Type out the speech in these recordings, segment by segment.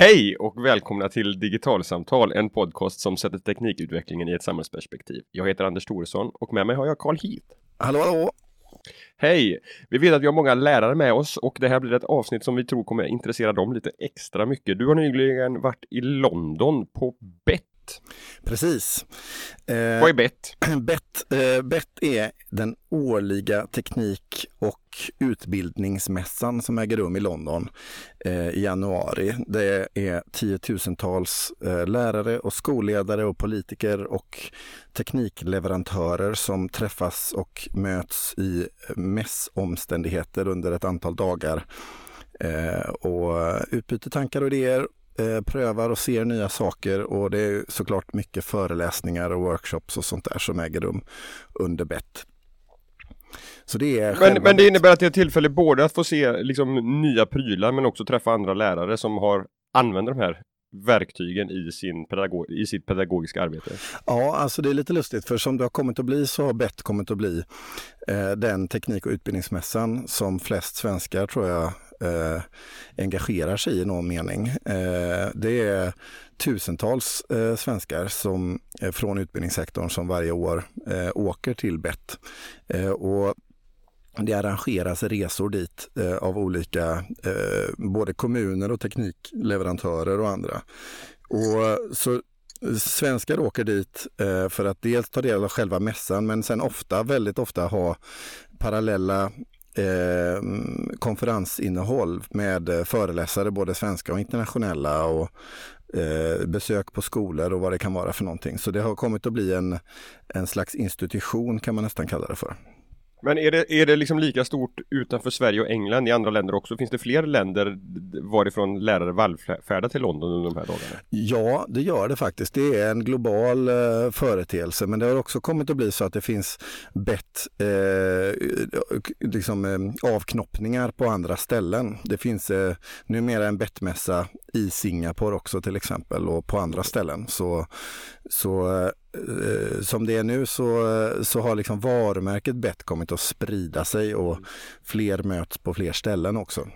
Hej och välkomna till Digitalsamtal, en podcast som sätter teknikutvecklingen i ett samhällsperspektiv. Jag heter Anders Thoresson och med mig har jag Carl Heath. Hallå, hallå! Hej! Vi vet att vi har många lärare med oss och det här blir ett avsnitt som vi tror kommer intressera dem lite extra mycket. Du har nyligen varit i London på BET. Precis. Eh, Vad är BET? BET, eh, BET är den årliga teknik och utbildningsmässan som äger rum i London eh, i januari. Det är tiotusentals eh, lärare och skolledare och politiker och teknikleverantörer som träffas och möts i mässomständigheter under ett antal dagar eh, och utbyter tankar och idéer Eh, prövar och ser nya saker och det är såklart mycket föreläsningar och workshops och sånt där som äger rum under BET. Så det är men, men det innebär att det är tillfälle både att få se liksom, nya prylar men också träffa andra lärare som har använder de här verktygen i, sin pedagog i sitt pedagogiska arbete? Ja, alltså det är lite lustigt för som det har kommit att bli så har BET kommit att bli eh, den teknik och utbildningsmässan som flest svenskar tror jag eh, engagerar sig i någon mening. Eh, det är tusentals eh, svenskar som, eh, från utbildningssektorn som varje år eh, åker till BET. Eh, och det arrangeras resor dit eh, av olika, eh, både kommuner och teknikleverantörer och andra. Och så Svenskar åker dit eh, för att dels ta del av själva mässan men sen ofta, väldigt ofta ha parallella eh, konferensinnehåll med eh, föreläsare, både svenska och internationella och eh, besök på skolor och vad det kan vara för någonting. Så det har kommit att bli en, en slags institution kan man nästan kalla det för. Men är det, är det liksom lika stort utanför Sverige och England i andra länder också? Finns det fler länder varifrån lärare vallfärdar till London under de här dagarna? Ja, det gör det faktiskt. Det är en global eh, företeelse men det har också kommit att bli så att det finns bett eh, liksom, eh, avknoppningar på andra ställen. Det finns eh, numera en bettmässa i Singapore också till exempel och på andra ställen. Så, så Eh, som det är nu så, så har liksom varumärket bett kommit att sprida sig och fler möts på fler ställen också.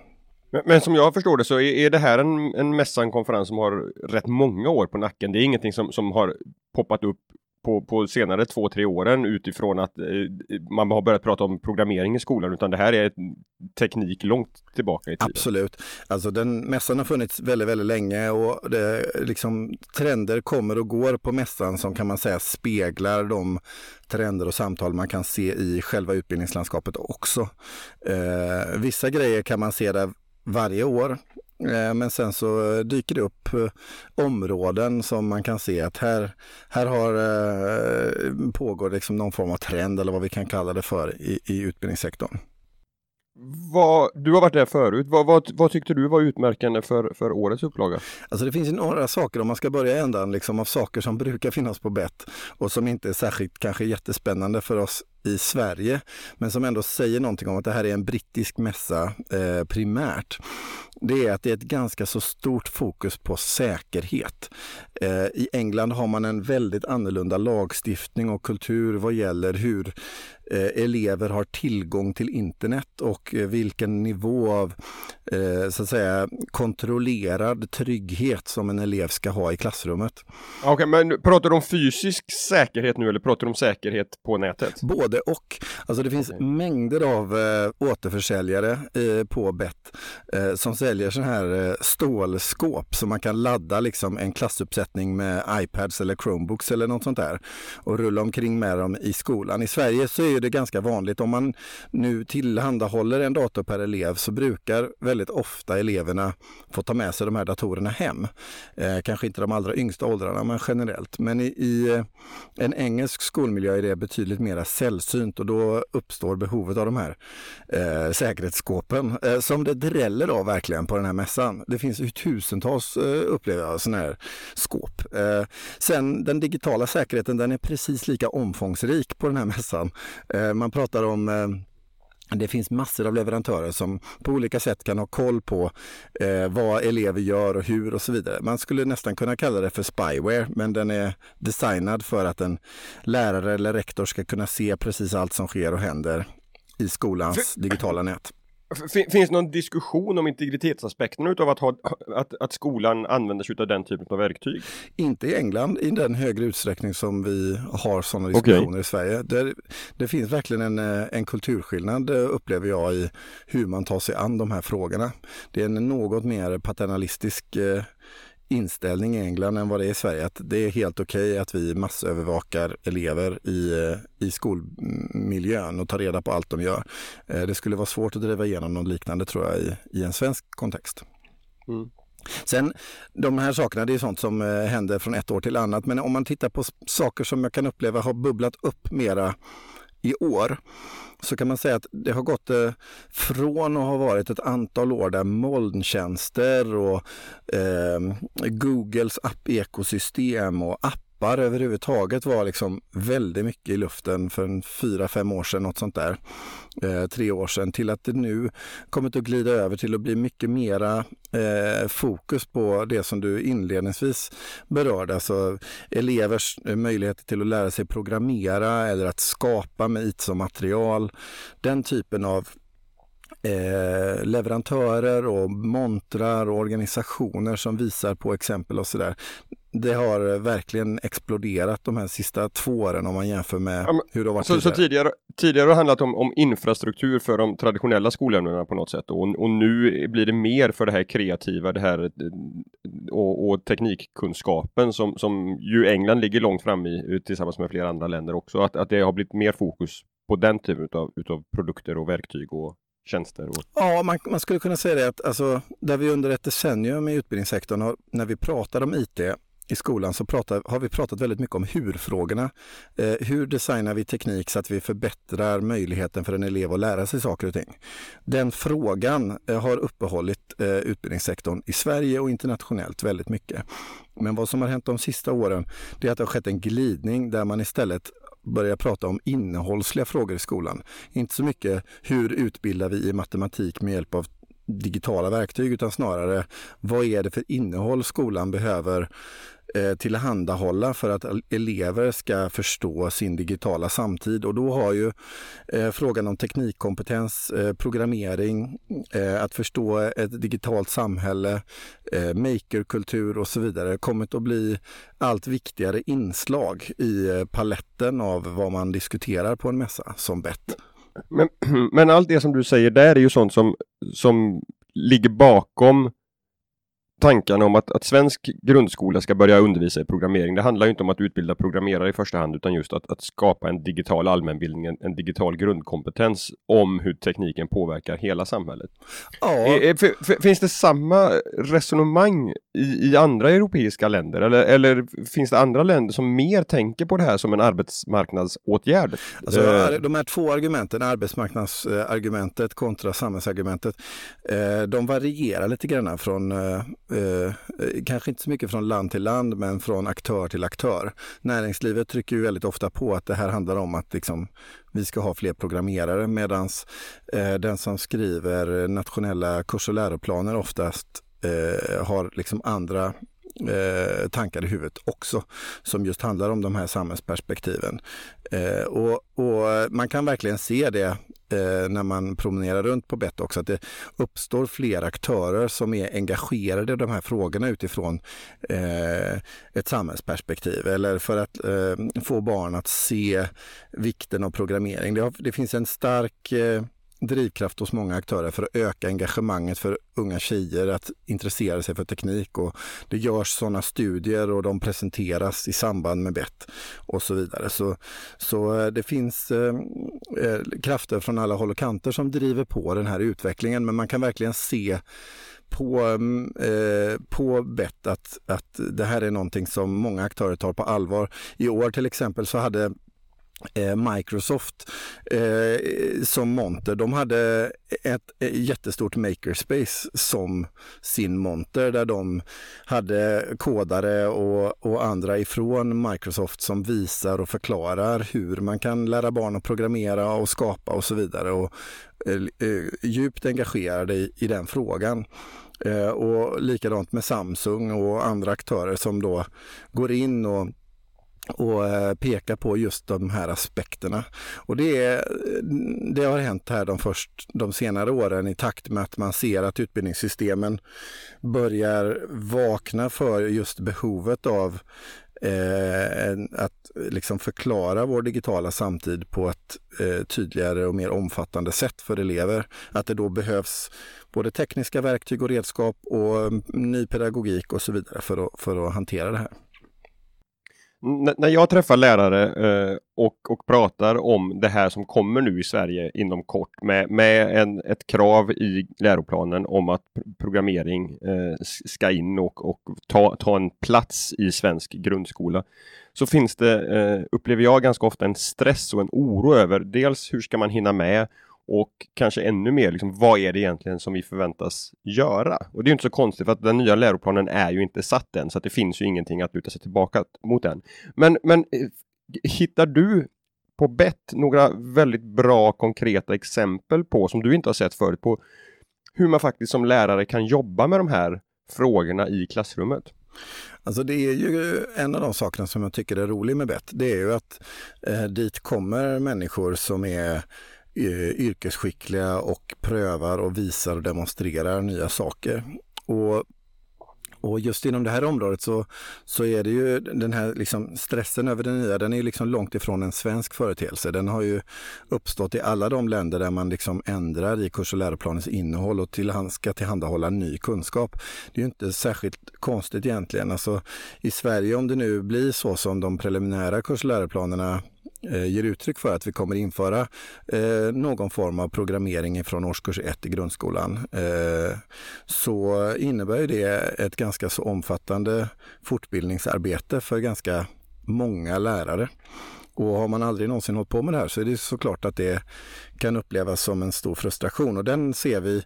Men, men, som jag förstår det så är, är det här en, en mässan-konferens som har rätt många år på nacken. Det är ingenting som, som har poppat upp på, på senare två, tre åren utifrån att eh, man har börjat prata om programmering i skolan utan det här är teknik långt tillbaka i tiden. Absolut. Alltså den mässan har funnits väldigt, väldigt länge och det, liksom, trender kommer och går på mässan som kan man säga speglar de trender och samtal man kan se i själva utbildningslandskapet också. Eh, vissa grejer kan man se där varje år men sen så dyker det upp eh, områden som man kan se att här, här har, eh, pågår liksom någon form av trend eller vad vi kan kalla det för i, i utbildningssektorn. Vad, du har varit där förut. Vad, vad, vad, tyckte du var utmärkande för, för årets upplaga? Alltså det finns ju några saker, om man ska börja ändan liksom, av saker som brukar finnas på bett och som inte är särskilt kanske jättespännande för oss i Sverige, men som ändå säger någonting om att det här är en brittisk mässa eh, primärt. Det är att det är ett ganska så stort fokus på säkerhet. Eh, I England har man en väldigt annorlunda lagstiftning och kultur vad gäller hur eh, elever har tillgång till internet och eh, vilken nivå av eh, så att säga kontrollerad trygghet som en elev ska ha i klassrummet. Okej, okay, men pratar du om fysisk säkerhet nu eller pratar du om säkerhet på nätet? Både både och. Alltså det finns okay. mängder av eh, återförsäljare eh, på Bet eh, som säljer sådana här eh, stålskåp som man kan ladda liksom en klassuppsättning med iPads eller Chromebooks eller något sånt där och rulla omkring med dem i skolan. I Sverige så är det ganska vanligt om man nu tillhandahåller en dator per elev så brukar väldigt ofta eleverna få ta med sig de här datorerna hem. Eh, kanske inte de allra yngsta åldrarna men generellt. Men i, i eh, en engelsk skolmiljö är det betydligt mer sällsynt sällsynt och då uppstår behovet av de här eh, säkerhetsskåpen eh, som det dräller av verkligen på den här mässan. Det finns ju tusentals eh, upplever sådana här skåp. Eh, sen den digitala säkerheten den är precis lika omfångsrik på den här mässan. Eh, man pratar om eh, det finns massor av leverantörer som på olika sätt kan ha koll på eh, vad elever gör och hur och så vidare. Man skulle nästan kunna kalla det för spyware, men den är designad för att en lärare eller rektor ska kunna se precis allt som sker och händer i skolans digitala nät. Finns det någon diskussion om integritetsaspekten utav att, ha, att, att skolan använder sig av den typen av verktyg? Inte i England i den högre utsträckning som vi har sådana diskussioner okay. i Sverige. Det, det, finns verkligen en, eh, en kulturskillnad eh, upplever jag i hur man tar sig an de här frågorna. Det är en något mer paternalistisk eh, inställning i England än vad det är i Sverige. Att det är helt okej okay att vi massövervakar elever i, i skolmiljön och tar reda på allt de gör. Eh, det skulle vara svårt att driva igenom något liknande tror jag i, i en svensk kontext. Mm. Sen de här sakerna, det är sånt som eh, händer från ett år till annat. Men om man tittar på saker som jag kan uppleva har bubblat upp mera i år så kan man säga att det har gått eh, från att ha varit ett antal år där molntjänster och eh, Googles app-ekosystem och app appar överhuvudtaget var liksom väldigt mycket i luften för en fyra, fem år sedan, något sånt där. Eh, tre år sedan, till att det nu kommit att glida över till att bli mycket mera eh, fokus på det som du inledningsvis berörde, alltså elevers eh, möjligheter till att lära sig programmera eller att skapa med IT som material. Den typen av eh, leverantörer och montrar och organisationer som visar på exempel och sådär det har verkligen exploderat de här sista två åren om man jämför med ja, men, hur det har varit så, tidigare. Så tidigare, tidigare har det handlat om, om infrastruktur för de traditionella skolämnena på något sätt och, och, nu blir det mer för det här kreativa, det här och, och teknikkunskapen som, som ju England ligger långt fram i tillsammans med flera andra länder också. Att, att det har blivit mer fokus på den typen utav, utav produkter och verktyg och tjänster? Och... Ja, man, man, skulle kunna säga det att alltså, där vi under ett decennium i utbildningssektorn har, när vi pratar om IT i skolan så pratar, har vi pratat väldigt mycket om hur-frågorna. Eh, hur designar vi teknik så att vi förbättrar möjligheten för en elev att lära sig saker och ting? Den frågan eh, har uppehållit eh, utbildningssektorn i Sverige och internationellt väldigt mycket. Men vad som har hänt de sista åren det är att det har skett en glidning där man istället börja prata om innehållsliga frågor i skolan. Inte så mycket hur utbildar vi i matematik med hjälp av digitala verktyg utan snarare vad är det för innehåll skolan behöver Eh, tillhandahålla för att elever ska förstå sin digitala samtid. Och då har ju eh, frågan om teknikkompetens, eh, programmering, eh, att förstå ett digitalt samhälle, eh, makerkultur och så vidare kommit att bli allt viktigare inslag i eh, paletten av vad man diskuterar på en mässa som bett. Men, men allt det som du säger där är ju sånt som, som ligger bakom tankarna om att, att svensk grundskola ska börja undervisa i programmering. Det handlar inte om att utbilda programmerare i första hand utan just att, att skapa en digital allmänbildning, en, en, digital grundkompetens om hur tekniken påverkar hela samhället. Ja. Är, är, finns det samma resonemang i, i, andra europeiska länder eller, eller finns det andra länder som mer tänker på det här som en arbetsmarknadsåtgärd? Alltså, uh, de här två argumenten, arbetsmarknadsargumentet kontra samhällsargumentet, de varierar lite grann från Eh, eh, kanske inte så mycket från land till land, men från aktör till aktör. Näringslivet trycker ju väldigt ofta på att det här handlar om att liksom, vi ska ha fler programmerare medan eh, den som skriver nationella kurs och läroplaner oftast eh, har liksom andra eh, tankar i huvudet också som just handlar om de här samhällsperspektiven. Eh, och, och, man kan verkligen se det eh, när man promenerar runt på Bett också, att det uppstår fler aktörer som är engagerade i de här frågorna utifrån eh, ett samhällsperspektiv eller för att eh, få barn att se vikten av programmering. Det, har, det finns en stark eh, drivkraft hos många aktörer för att öka engagemanget för unga tjejer att intressera sig för teknik. Och det görs sådana studier och de presenteras i samband med BET och så vidare. Så, så eh, det finns eh, eh, krafter från alla håll och kanter som driver på den här utvecklingen men man kan verkligen se på, mm, eh, på BET att, att det här är någonting som många aktörer tar på allvar. I år till exempel så hade Eh, Microsoft eh, som monter, de hade ett, jättestort makerspace som sin monter där de hade kodare och, och, andra ifrån Microsoft som visar och förklarar hur man kan lära barn att programmera och skapa och så vidare. Och, eh, eh djupt engagerade i, i den frågan. Eh, och likadant med Samsung och andra aktörer som då går in och och eh, peka på just de här aspekterna. Och det, eh, det har hänt här de, först, de senare åren i takt med att man ser att utbildningssystemen börjar vakna för just behovet av eh, att liksom förklara vår digitala samtid på ett eh, tydligare och mer omfattande sätt för elever. Att det då behövs både tekniska verktyg och redskap och mm, ny pedagogik och så vidare för att, för att hantera det här när jag träffar lärare eh, och, och pratar om det här som kommer nu i Sverige inom kort med, med en, ett krav i läroplanen om att programmering eh, ska in och, och ta, ta en plats i svensk grundskola. Så finns det, eh, upplever jag ganska ofta en stress och en oro över dels hur ska man hinna med och kanske ännu mer, liksom, vad är det egentligen som vi förväntas göra? Och det är inte så konstigt för att den nya läroplanen är ju inte satt än så att det finns ju ingenting att luta sig tillbaka mot än. Men, men eh, hittar du på bett några väldigt bra konkreta exempel på, som du inte har sett förut, på hur man faktiskt som lärare kan jobba med de här frågorna i klassrummet? Alltså det är ju en av de sakerna som jag tycker är rolig med bett. Det är ju att eh, dit kommer människor som är Eh, yrkesskickliga och prövar och visar och demonstrerar nya saker. Och och just inom det här området så, så är det ju den här liksom stressen över det nya, den är liksom långt ifrån en svensk företeelse. Den har ju uppstått i alla de länder där man liksom ändrar i kurs och läroplanens innehåll och till, ska tillhandahålla ny kunskap. Det är ju inte särskilt konstigt egentligen. Alltså, I Sverige, om det nu blir så som de preliminära kurs och läroplanerna Eh, ger uttryck för att vi kommer införa eh, någon form av programmering från årskurs 1 i grundskolan eh, så innebär det ett ganska så omfattande fortbildningsarbete för ganska många lärare. Och har man aldrig någonsin hållit på med det här så är det såklart att det kan upplevas som en stor frustration och den ser vi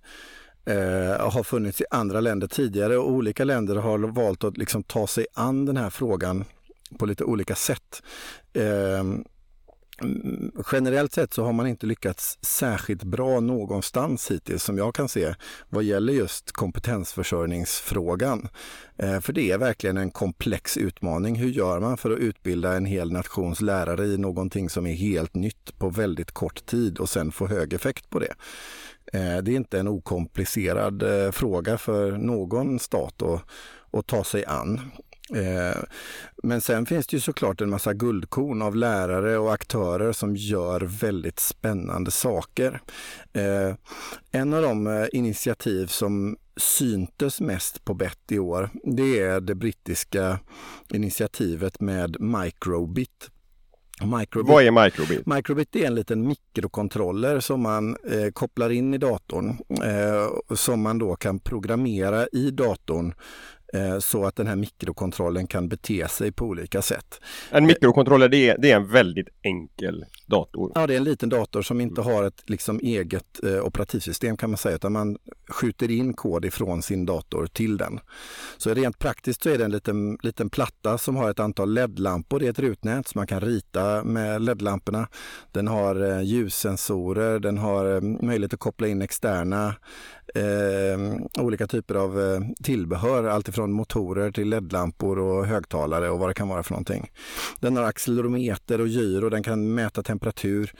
eh, har funnits i andra länder tidigare och olika länder har valt att liksom ta sig an den här frågan på lite olika sätt. Eh, Mm, generellt sett så har man inte lyckats särskilt bra någonstans hittills som jag kan se vad gäller just kompetensförsörjningsfrågan. Eh, för det är verkligen en komplex utmaning. Hur gör man för att utbilda en hel nations lärare i någonting som är helt nytt på väldigt kort tid och sen få hög effekt på det? Eh, det är inte en okomplicerad eh, fråga för någon stat att, att ta sig an. Eh, men sen finns det ju såklart en massa guldkorn av lärare och aktörer som gör väldigt spännande saker. Eh, en av de eh, initiativ som syntes mest på bett i år, det är det brittiska initiativet med Microbit. Microbit, Vad är Microbit? Microbit är en liten mikrokontroller som man eh, kopplar in i datorn eh, som man då kan programmera i datorn så att den här mikrokontrollen kan bete sig på olika sätt. En mikrokontroller det är, det är en väldigt enkel dator? Ja, det är en liten dator som inte har ett liksom, eget eh, operativsystem kan man säga, utan man skjuter in kod ifrån sin dator till den. Så rent praktiskt så är det en liten, liten platta som har ett antal LED-lampor i ett rutnät så man kan rita med LED-lamporna. Den har eh, ljussensorer, den har eh, möjlighet att koppla in externa eh, olika typer av eh, tillbehör, alltifrån motorer till ledlampor och högtalare och vad det kan vara för någonting. Den har accelerometer och gyro, den kan mäta temperatur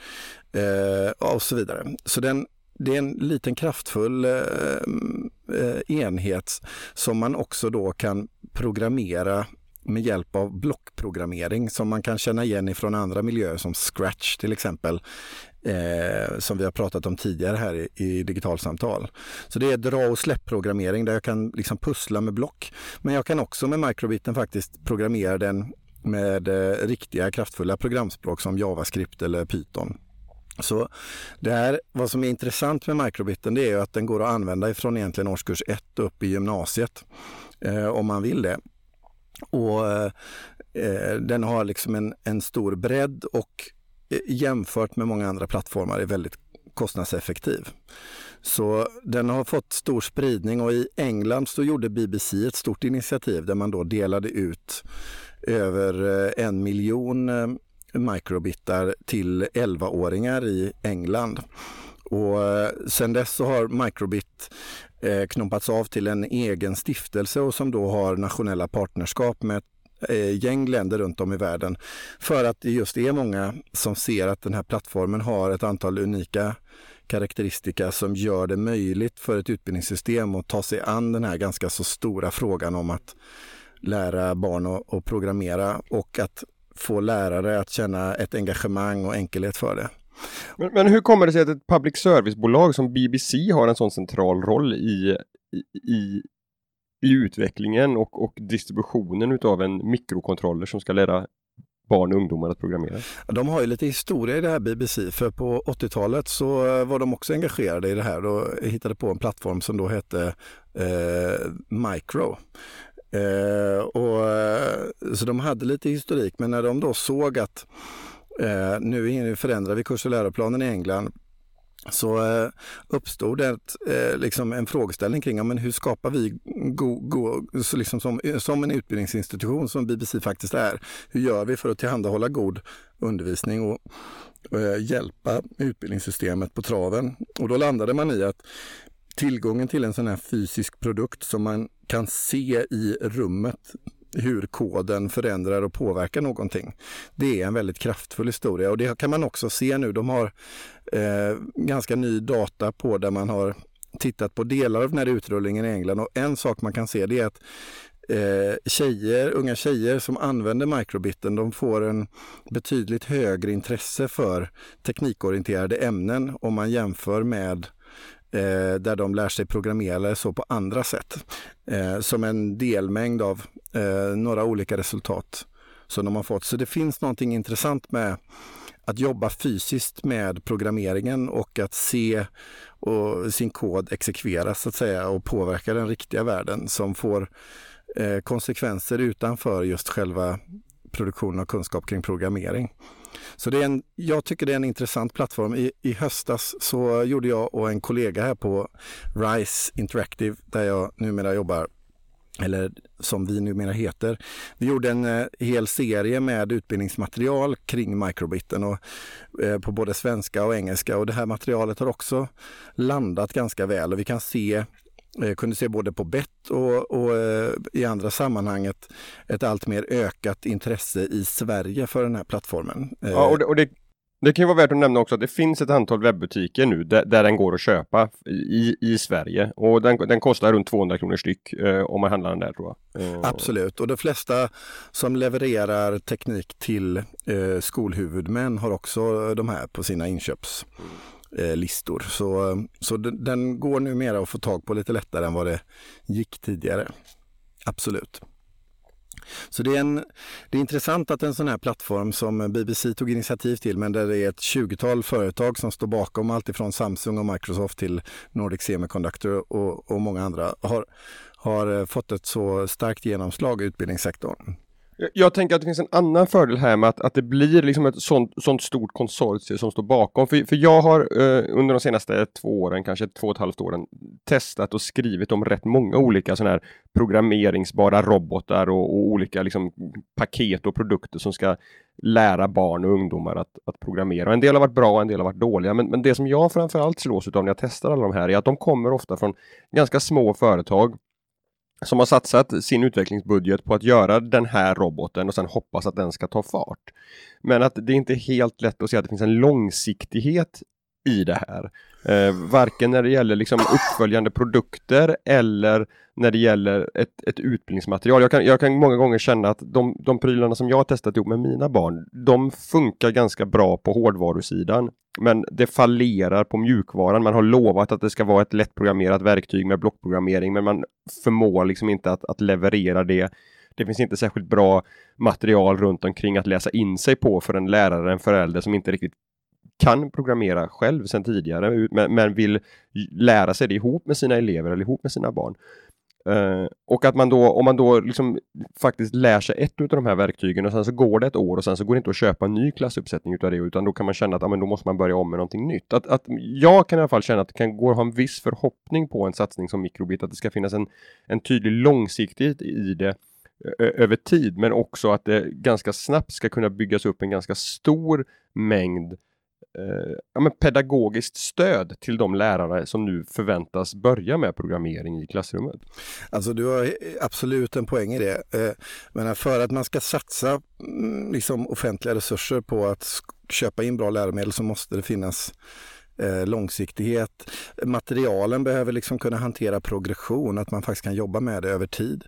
eh, och så vidare. Så den, det är en liten kraftfull eh, eh, enhet som man också då kan programmera med hjälp av blockprogrammering som man kan känna igen ifrån andra miljöer som Scratch till exempel eh, som vi har pratat om tidigare här i, i digitalsamtal. Så det är dra och släpp-programmering där jag kan liksom pussla med block. Men jag kan också med microbiten faktiskt programmera den med eh, riktiga kraftfulla programspråk som JavaScript eller Python. Så det här, vad som är intressant med microbiten det är att den går att använda ifrån egentligen årskurs 1 upp i gymnasiet eh, om man vill det. Och eh, eh Den har liksom en, en stor bredd och Eh, jämfört med många andra plattformar är väldigt kostnadseffektiv. Så den har fått stor spridning och i England så gjorde BBC ett stort initiativ där man då delade ut över eh, en miljon eh, microbitar till 11-åringar i England. Och sen dess så har Microbit knoppats av till en egen stiftelse och som då har nationella partnerskap med Eh, gäng länder runt om i världen. För att det just är många som ser att den här plattformen har ett antal unika karaktäristika som gör det möjligt för ett utbildningssystem att ta sig an den här ganska så stora frågan om att lära barn att programmera och att få lärare att känna ett engagemang och enkelhet för det. Men, men, hur kommer det sig att ett public service-bolag som BBC har en sån central roll i, i, i utvecklingen och, och distributionen utav en mikrokontroller som ska lära barn och ungdomar att programmera? De har ju lite historia i det här BBC, för på 80-talet så eh, var de också engagerade i det här och hittade på en plattform som då hette eh, Micro. Eh, och, eh, så de hade lite historik, men när de då såg att eh, nu förändrar vi kurs och läroplanen i England så eh, uppstod det eh, liksom en frågeställning kring ja, men hur skapar vi go, go, så liksom som, eh, som en utbildningsinstitution som BBC faktiskt är. Hur gör vi för att tillhandahålla god undervisning och eh, hjälpa utbildningssystemet på traven? Och då landade man i att tillgången till en sån här fysisk produkt som man kan se i rummet hur koden förändrar och påverkar någonting. Det är en väldigt kraftfull historia och det kan man också se nu. De har eh, ganska ny data på där man har tittat på delar av den här utrullningen i England och en sak man kan se det är att eh, tjejer, unga tjejer som använder microbiten de får en betydligt högre intresse för teknikorienterade ämnen om man jämför med eh, där de lär sig programmera eller så på andra sätt. Eh, som en delmängd av eh, några olika resultat som de har fått. Så det finns någonting intressant med att jobba fysiskt med programmeringen och att se och sin kod exekveras så att säga och påverka den riktiga världen som får eh, konsekvenser utanför just själva produktionen av kunskap kring programmering. Så det är en, jag tycker det är en intressant plattform. I, I höstas så gjorde jag och en kollega här på RISE Interactive, där jag numera jobbar, eller som vi numera heter. Vi gjorde en eh, hel serie med utbildningsmaterial kring microbiten och, eh, på både svenska och engelska och det här materialet har också landat ganska väl och vi kan se jag eh, kunde se både på bett och, och eh, i andra sammanhang ett, allt mer ökat intresse i Sverige för den här plattformen. Ja, och det, och det, det kan ju vara värt att nämna också att det finns ett antal webbutiker nu där, där den går att köpa i, i Sverige och den, den kostar runt 200 kronor styck eh, om man handlar den där tror jag. Eh. Absolut och de flesta som levererar teknik till eh, skolhuvudmän har också de här på sina inköps. Eh, listor. Så, eh, så den, den går numera att få tag på lite lättare än vad det gick tidigare. Absolut. Så det är, en, det är intressant att en sån här plattform som BBC tog initiativ till, men där det är ett 20-tal företag som står bakom allt ifrån Samsung och Microsoft till Nordic Semiconductor och, och många andra, har, har eh, fått ett så starkt genomslag i utbildningssektorn. Jag tänker att det finns en annan fördel här med att, att det blir liksom ett sånt, sånt stort konsortium som står bakom. För, för jag har eh, under de senaste två åren, kanske två och ett halvt åren, testat och skrivit om rätt många olika sådana här programmeringsbara robotar och, och, olika liksom, paket och produkter som ska lära barn och ungdomar att, att programmera. En del har varit bra och en del har varit dåliga. Men, men det som jag framförallt slås av när jag testar alla de här är att de kommer ofta från ganska små företag som har satsat sin utvecklingsbudget på att göra den här roboten och sen hoppas att den ska ta fart. Men att det inte är helt lätt att se att det finns en långsiktighet i det här. Eh, varken när det gäller liksom uppföljande produkter eller när det gäller ett, ett utbildningsmaterial. Jag kan, jag kan många gånger känna att de, de prylarna som jag har testat ihop med mina barn, de funkar ganska bra på hårdvarusidan. Men det fallerar på mjukvaran. Man har lovat att det ska vara ett lättprogrammerat verktyg med blockprogrammering, men man förmår liksom inte att, att leverera det. Det finns inte särskilt bra material runt omkring att läsa in sig på för en lärare, en förälder som inte riktigt kan programmera själv sedan tidigare men, men vill lära sig det ihop med sina elever eller ihop med sina barn. Uh, och att man då, om man då liksom faktiskt lär sig ett av de här verktygen och sen så går det ett år och sen så går det inte att köpa en ny klassuppsättning utav det utan då kan man känna att ja, men då måste man börja om med någonting nytt. Att, att jag kan i alla fall känna att det kan gå att ha en viss förhoppning på en satsning som Microbit, att det ska finnas en, en tydlig långsiktighet i det över tid men också att det ganska snabbt ska kunna byggas upp en ganska stor mängd eh, Eh, ja, men pedagogiskt stöd till de lärare som nu förväntas börja med programmering i klassrummet? Alltså du har absolut en poäng i det. Eh, men för att man ska satsa mm, liksom, offentliga resurser på att köpa in bra läromedel så måste det finnas Eh, långsiktighet. Materialen behöver liksom kunna hantera progression, att man faktiskt kan jobba med det över tid.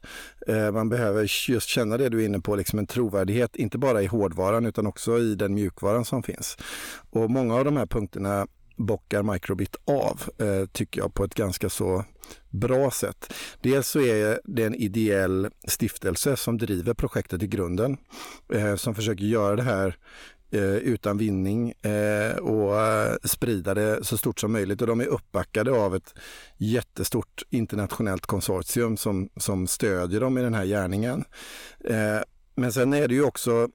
Eh, man behöver just känna det du är inne på, liksom en trovärdighet, inte bara i hårdvaran utan också i den mjukvaran som finns. Och många av de här punkterna bockar Microbit av, eh, tycker jag, på ett ganska så bra sätt. Dels så är det en ideell stiftelse som driver projektet i grunden, eh, som försöker göra det här Eh, utan vinning eh, och eh, sprida det så stort som möjligt. Och de är uppbackade av ett jättestort internationellt konsortium som, som stödjer dem i den här gärningen. Eh, men sen är det ju också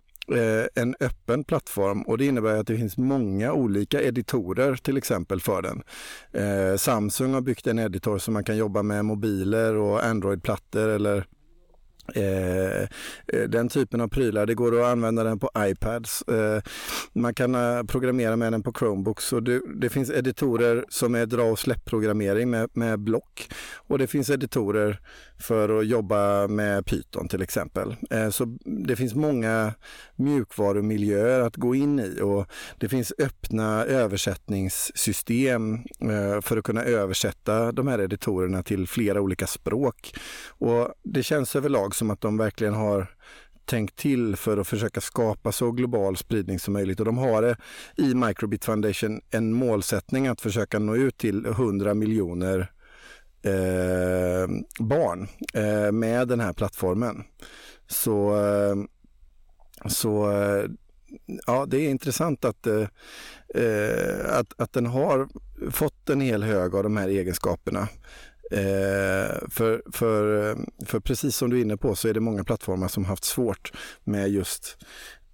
en öppen plattform och det innebär att det finns många olika editorer till exempel för den. Samsung har byggt en editor som man kan jobba med mobiler och Android-plattor eller Eh, eh, den typen av prylar. Det går att använda den på iPads. Eh, man kan eh, programmera med den på Chromebooks. Och det, det, finns editorer som är dra och släpp-programmering med, med block. Och det finns editorer för att jobba med Python till exempel. Eh, så det finns många mjukvarumiljöer att gå in i och det finns öppna översättningssystem eh, för att kunna översätta de här editorerna till flera olika språk. Och det känns överlag som att de verkligen har tänkt till för att försöka skapa så global spridning som möjligt. Och de har i Microbit Foundation en målsättning att försöka nå ut till 100 miljoner eh, barn eh, med den här plattformen. Så, eh, så eh, ja, det är intressant att, eh, eh, att, att den har fått en hel hög av de här egenskaperna. Eh, för, för, för precis som du är inne på så är det många plattformar som haft svårt med just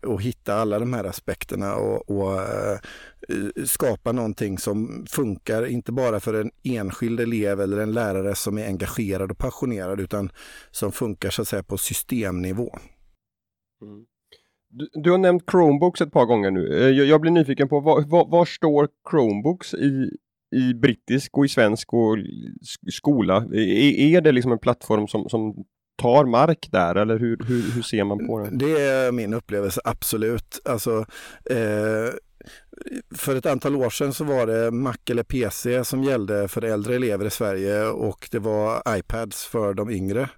och hitta alla de här aspekterna och, och uh, skapa någonting som funkar, inte bara för en enskild elev eller en lärare som är engagerad och passionerad, utan som funkar så att säga på systemnivå. Mm. Du, du, har nämnt Chromebooks ett par gånger nu. Eh, jag, jag blir nyfiken på var, var, var, står Chromebooks i, i brittisk och i svensk och skola? Är, är det liksom en plattform som, som tar mark där eller hur, hur, hur ser man på det? Det är min upplevelse, absolut. Alltså, eh, för ett antal år sedan så var det Mac eller PC som gällde för äldre elever i Sverige och det var iPads för de yngre.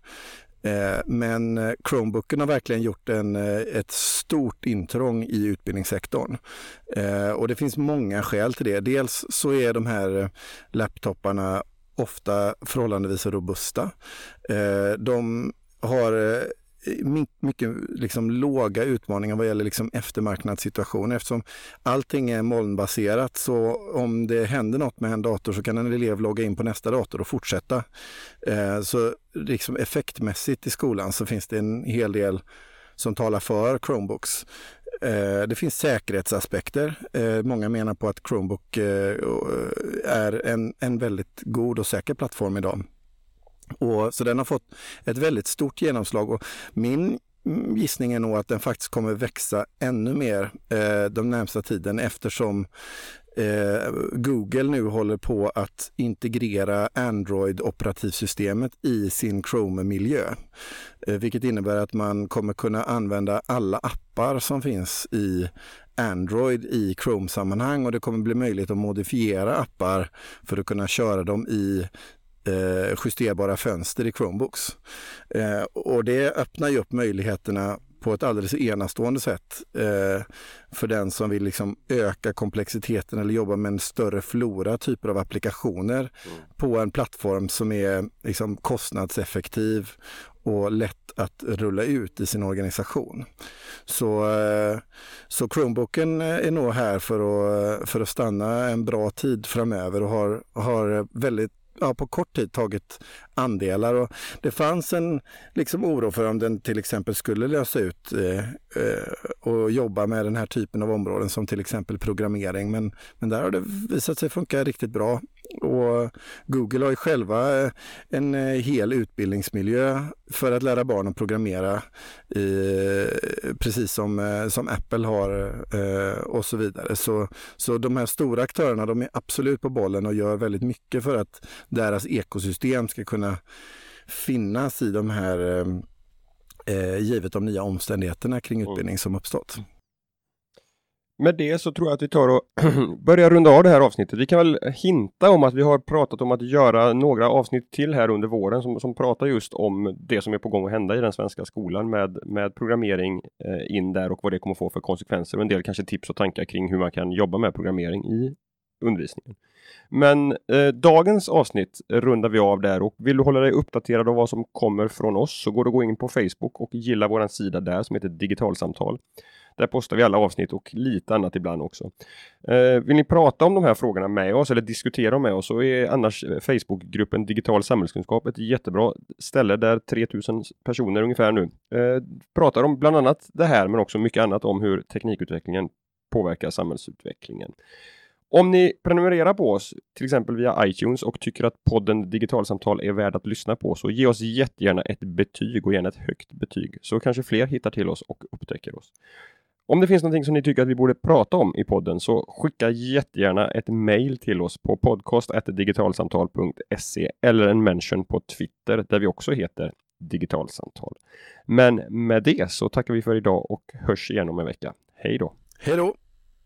Eh, men Chromebooken har verkligen gjort en, eh, ett stort intrång i utbildningssektorn. Eh, och det finns många skäl till det. Dels så är de här laptoparna ofta förhållandevis robusta. Eh, de har eh, mycket liksom låga utmaningar vad gäller liksom eftermarknadssituationer eftersom allting är molnbaserat så om det händer något med en dator så kan en elev logga in på nästa dator och fortsätta. Eh, så liksom effektmässigt i skolan så finns det en hel del som talar för Chromebooks. Eh, det finns säkerhetsaspekter. Eh, många menar på att Chromebook eh, är en, en väldigt god och säker plattform idag. Och, så den har fått ett väldigt stort genomslag och min mm, gissning är nog att den faktiskt kommer växa ännu mer eh, de närmsta tiden eftersom eh, Google nu håller på att integrera Android-operativsystemet i sin Chrome-miljö. Eh, vilket innebär att man kommer kunna använda alla appar som finns i Android i Chrome-sammanhang och det kommer bli möjligt att modifiera appar för att kunna köra dem i eh, justerbara fönster i Chromebooks. Eh, och det öppnar ju upp möjligheterna på ett alldeles enastående sätt eh, för den som vill liksom öka komplexiteten eller jobba med en större flora typer av applikationer mm. på en plattform som är liksom kostnadseffektiv och lätt att rulla ut i sin organisation. Så, eh, så Chromebooken är nog här för att, för att stanna en bra tid framöver och har, har väldigt ja, på kort tid tagit andelar. Och det fanns en liksom, oro för om den till exempel skulle lösa ut eh, eh, och jobba med den här typen av områden som till exempel programmering. Men, men där har det visat sig funka riktigt bra och Google har ju själva en hel utbildningsmiljö för att lära barn att programmera, precis som, som Apple har och så vidare. Så, så de här stora aktörerna de är absolut på bollen och gör väldigt mycket för att deras ekosystem ska kunna finnas i de här eh, givet de nya omständigheterna kring mm. utbildning som uppstått. Med det så tror jag att vi tar och börjar runda av det här avsnittet. Vi kan väl hinta om att vi har pratat om att göra några avsnitt till här under våren som, som pratar just om det som är på gång att hända i den svenska skolan med, med programmering eh, in där och vad det kommer få för konsekvenser och en del kanske tips och tankar kring hur man kan jobba med programmering i undervisningen. Men eh, dagens avsnitt rundar vi av där och vill du hålla dig uppdaterad av vad som kommer från oss så går det att gå in på Facebook och gilla våran sida där som heter Digitalsamtal. Där postar vi alla avsnitt och lite annat ibland också. Eh, vill ni prata om de här frågorna med oss eller diskutera med oss så är annars eh, Facebookgruppen Digital samhällskunskap ett jättebra ställe där 3000 personer ungefär nu eh, pratar om bland annat det här men också mycket annat om hur teknikutvecklingen påverkar samhällsutvecklingen. Om ni prenumererar på oss, till exempel via iTunes och tycker att podden Digitalsamtal är värd att lyssna på så ge oss jättegärna ett betyg och gärna ett högt betyg så kanske fler hittar till oss och upptäcker oss. Om det finns någonting som ni tycker att vi borde prata om i podden så skicka jättegärna ett mejl till oss på podcast.digitalsamtal.se eller en mention på Twitter där vi också heter Digitalsamtal. Men med det så tackar vi för idag och hörs igen om en vecka. Hej då! Hej då!